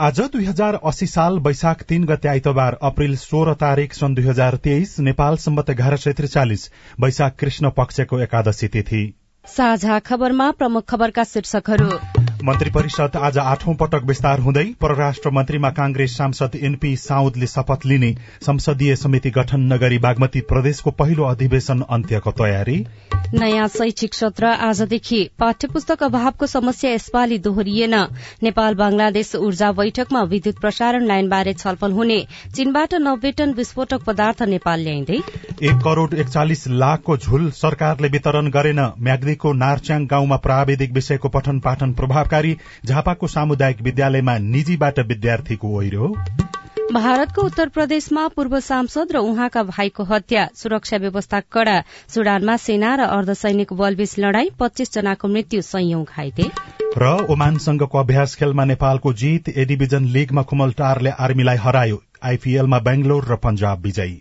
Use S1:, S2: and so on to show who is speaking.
S1: आज दुई हजार अस्सी साल वैशाख तीन गते आइतबार अप्रेल सोह्र तारीक सन् दुई हजार तेइस नेपाल सम्बत एघार सय त्रिचालिस वैशाख कृष्ण पक्षको एकादशी तिथि।
S2: साझा खबरमा प्रमुख खबरका शीर्षकहरू।
S1: मन्त्री परिषद आज आठौं पटक विस्तार हुँदै परराष्ट्र मन्त्रीमा कांग्रेस सांसद एनपी साउदले शपथ लिने संसदीय समिति गठन नगरी बागमती प्रदेशको पहिलो अधिवेशन अन्त्यको तयारी।
S2: नयाँ शैक्षिक सत्र आजदेखि पाठ्य पुस्तक अभावको समस्या यसपालि दोहोरिएन। नेपाल बंगलादेश ऊर्जा बैठकमा विद्युत प्रसारण लाइनबारे छलफल हुने चीनबाट नब्बे टन विस्फोटक पदार्थ नेपाल ल्याइँदै।
S1: एक करोड़ एकचालिस लाखको झुल सरकारले वितरण गरेन। म्याग्दीको नारच्याङ गाउँमा प्राविधिक विषयको पठन पाठन प्रभावकारी झापाको सामुदायिक विद्यालयमा निजीबाट विद्यार्थीको ओहिरो
S2: भारतको उत्तर प्रदेशमा पूर्व सांसद र उहाँका भाइको हत्या सुरक्षा व्यवस्था कड़ा सुडानमा सेना र अर्धसैनिक बलबीच लड़ाई पच्चीस जनाको मृत्यु संयौं घाइते।
S1: र ओमानसँगको अभ्यास खेलमा नेपालको जीत ए डिभिजन लीगमा खुमलटारले आर्मीलाई हरायो। आइपीएलमा बेंगलोर र पंजाब विजयी।